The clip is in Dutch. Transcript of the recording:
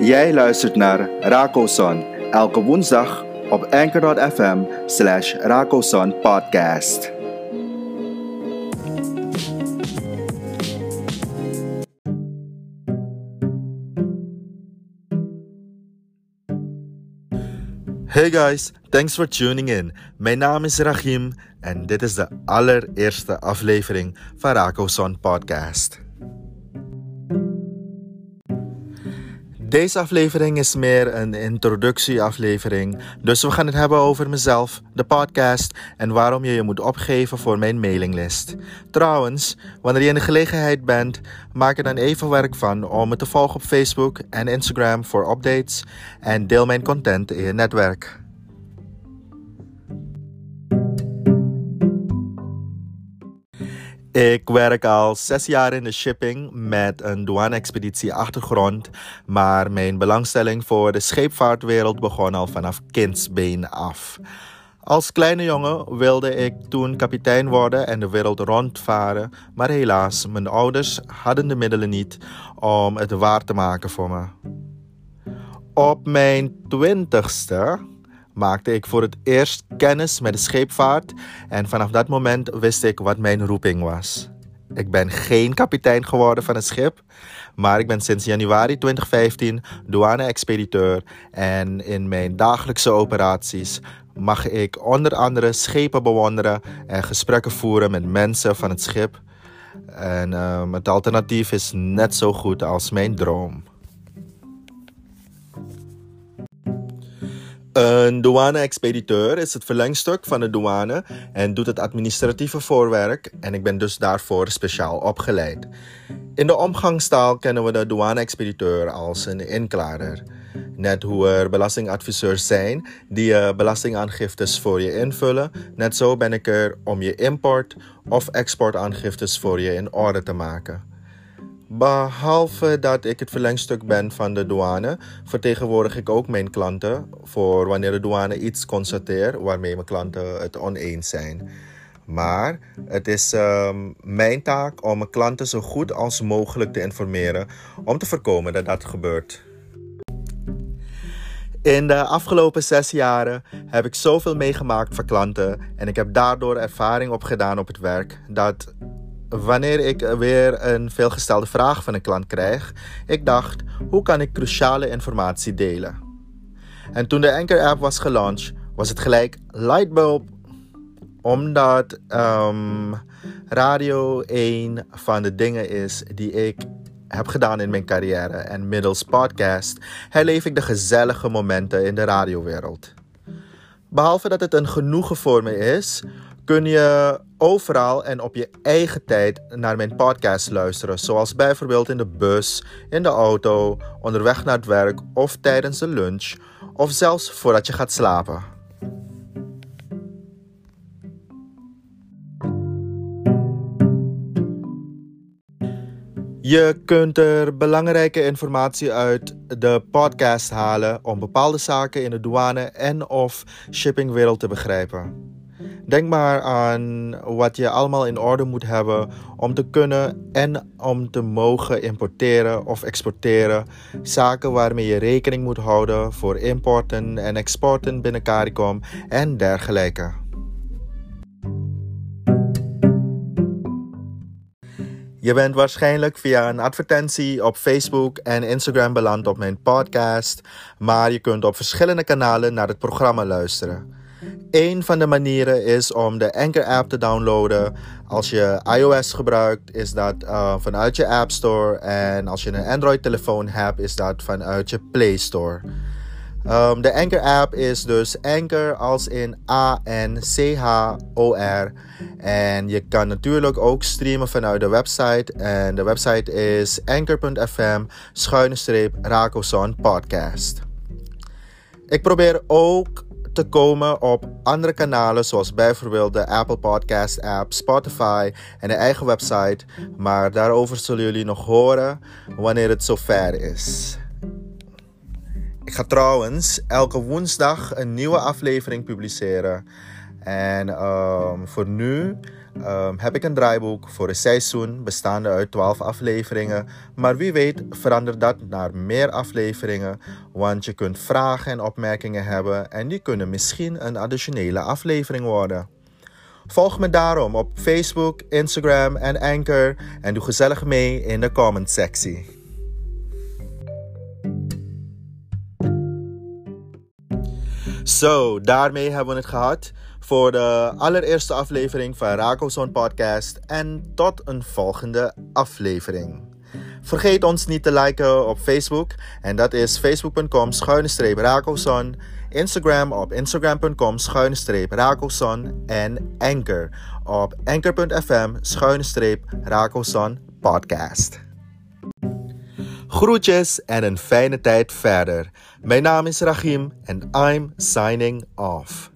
Jij luistert naar Rakoson elke woensdag op anchor.fm slash podcast. Hey guys, thanks for tuning in. Mijn naam is Rachim en dit is de allereerste aflevering van Rakoson podcast. Deze aflevering is meer een introductieaflevering. Dus we gaan het hebben over mezelf, de podcast en waarom je je moet opgeven voor mijn mailinglist. Trouwens, wanneer je in de gelegenheid bent, maak er dan even werk van om me te volgen op Facebook en Instagram voor updates en deel mijn content in je netwerk. Ik werk al zes jaar in de shipping met een douane-expeditie achtergrond, maar mijn belangstelling voor de scheepvaartwereld begon al vanaf kindsbeen af. Als kleine jongen wilde ik toen kapitein worden en de wereld rondvaren, maar helaas, mijn ouders hadden de middelen niet om het waar te maken voor me. Op mijn twintigste maakte ik voor het eerst kennis met de scheepvaart en vanaf dat moment wist ik wat mijn roeping was. Ik ben geen kapitein geworden van een schip, maar ik ben sinds januari 2015 douane-expediteur en in mijn dagelijkse operaties mag ik onder andere schepen bewonderen en gesprekken voeren met mensen van het schip. En um, het alternatief is net zo goed als mijn droom. Een douane-expediteur is het verlengstuk van de douane en doet het administratieve voorwerk en ik ben dus daarvoor speciaal opgeleid. In de omgangstaal kennen we de douane-expediteur als een inklarer. Net hoe er belastingadviseurs zijn die je belastingaangiftes voor je invullen, net zo ben ik er om je import- of exportaangiftes voor je in orde te maken. Behalve dat ik het verlengstuk ben van de douane, vertegenwoordig ik ook mijn klanten voor wanneer de douane iets constateert waarmee mijn klanten het oneens zijn. Maar het is um, mijn taak om mijn klanten zo goed als mogelijk te informeren om te voorkomen dat dat gebeurt. In de afgelopen zes jaren heb ik zoveel meegemaakt voor klanten en ik heb daardoor ervaring opgedaan op het werk dat wanneer ik weer een veelgestelde vraag van een klant krijg, ik dacht: hoe kan ik cruciale informatie delen? En toen de Anchor app was gelanceerd, was het gelijk lightbulb, omdat um, radio een van de dingen is die ik heb gedaan in mijn carrière en middels podcast herleef ik de gezellige momenten in de radiowereld. Behalve dat het een genoegen voor me is, kun je overal en op je eigen tijd naar mijn podcast luisteren. Zoals bijvoorbeeld in de bus, in de auto, onderweg naar het werk of tijdens de lunch. Of zelfs voordat je gaat slapen. Je kunt er belangrijke informatie uit de podcast halen om bepaalde zaken in de douane en of shippingwereld te begrijpen. Denk maar aan wat je allemaal in orde moet hebben om te kunnen en om te mogen importeren of exporteren. Zaken waarmee je rekening moet houden voor importen en exporten binnen CARICOM en dergelijke. Je bent waarschijnlijk via een advertentie op Facebook en Instagram beland op mijn podcast, maar je kunt op verschillende kanalen naar het programma luisteren. Een van de manieren is om de Anchor app te downloaden. Als je iOS gebruikt, is dat uh, vanuit je App Store. En als je een Android telefoon hebt, is dat vanuit je Play Store. Um, de Anchor app is dus Anchor als in A-N-C-H-O-R. En je kan natuurlijk ook streamen vanuit de website. En de website is anchor.fm schuine streep Rakoson podcast. Ik probeer ook te komen op andere kanalen, zoals bijvoorbeeld de Apple Podcast app, Spotify en de eigen website. Maar daarover zullen jullie nog horen wanneer het zover is. Ik ga trouwens elke woensdag een nieuwe aflevering publiceren. En um, voor nu um, heb ik een draaiboek voor een seizoen bestaande uit 12 afleveringen. Maar wie weet verandert dat naar meer afleveringen, want je kunt vragen en opmerkingen hebben en die kunnen misschien een additionele aflevering worden. Volg me daarom op Facebook, Instagram en Anchor en doe gezellig mee in de comment sectie. Zo, daarmee hebben we het gehad voor de allereerste aflevering van Rakelson Podcast. En tot een volgende aflevering. Vergeet ons niet te liken op Facebook. En dat is facebook.com schuine Instagram op instagram.com schuine En Anchor op anchor.fm schuine podcast. Groetjes en een fijne tijd verder. Mijn naam is Rachim en I'm signing off.